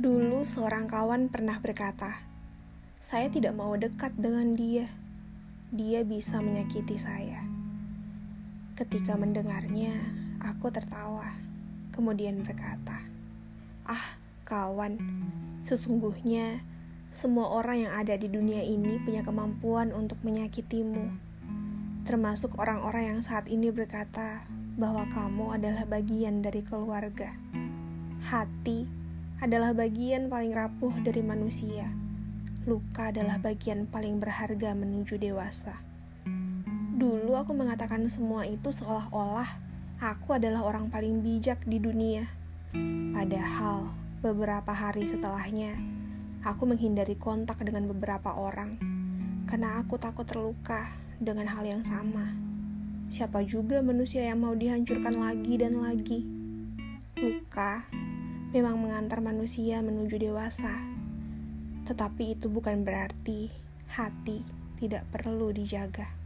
Dulu seorang kawan pernah berkata, "Saya tidak mau dekat dengan dia. Dia bisa menyakiti saya." Ketika mendengarnya, aku tertawa, kemudian berkata, "Ah, kawan, sesungguhnya semua orang yang ada di dunia ini punya kemampuan untuk menyakitimu." Termasuk orang-orang yang saat ini berkata bahwa kamu adalah bagian dari keluarga. Hati adalah bagian paling rapuh dari manusia. Luka adalah bagian paling berharga menuju dewasa. Dulu aku mengatakan semua itu seolah-olah aku adalah orang paling bijak di dunia. Padahal beberapa hari setelahnya, aku menghindari kontak dengan beberapa orang karena aku takut terluka dengan hal yang sama. Siapa juga manusia yang mau dihancurkan lagi dan lagi? Luka memang mengantar manusia menuju dewasa, tetapi itu bukan berarti hati tidak perlu dijaga.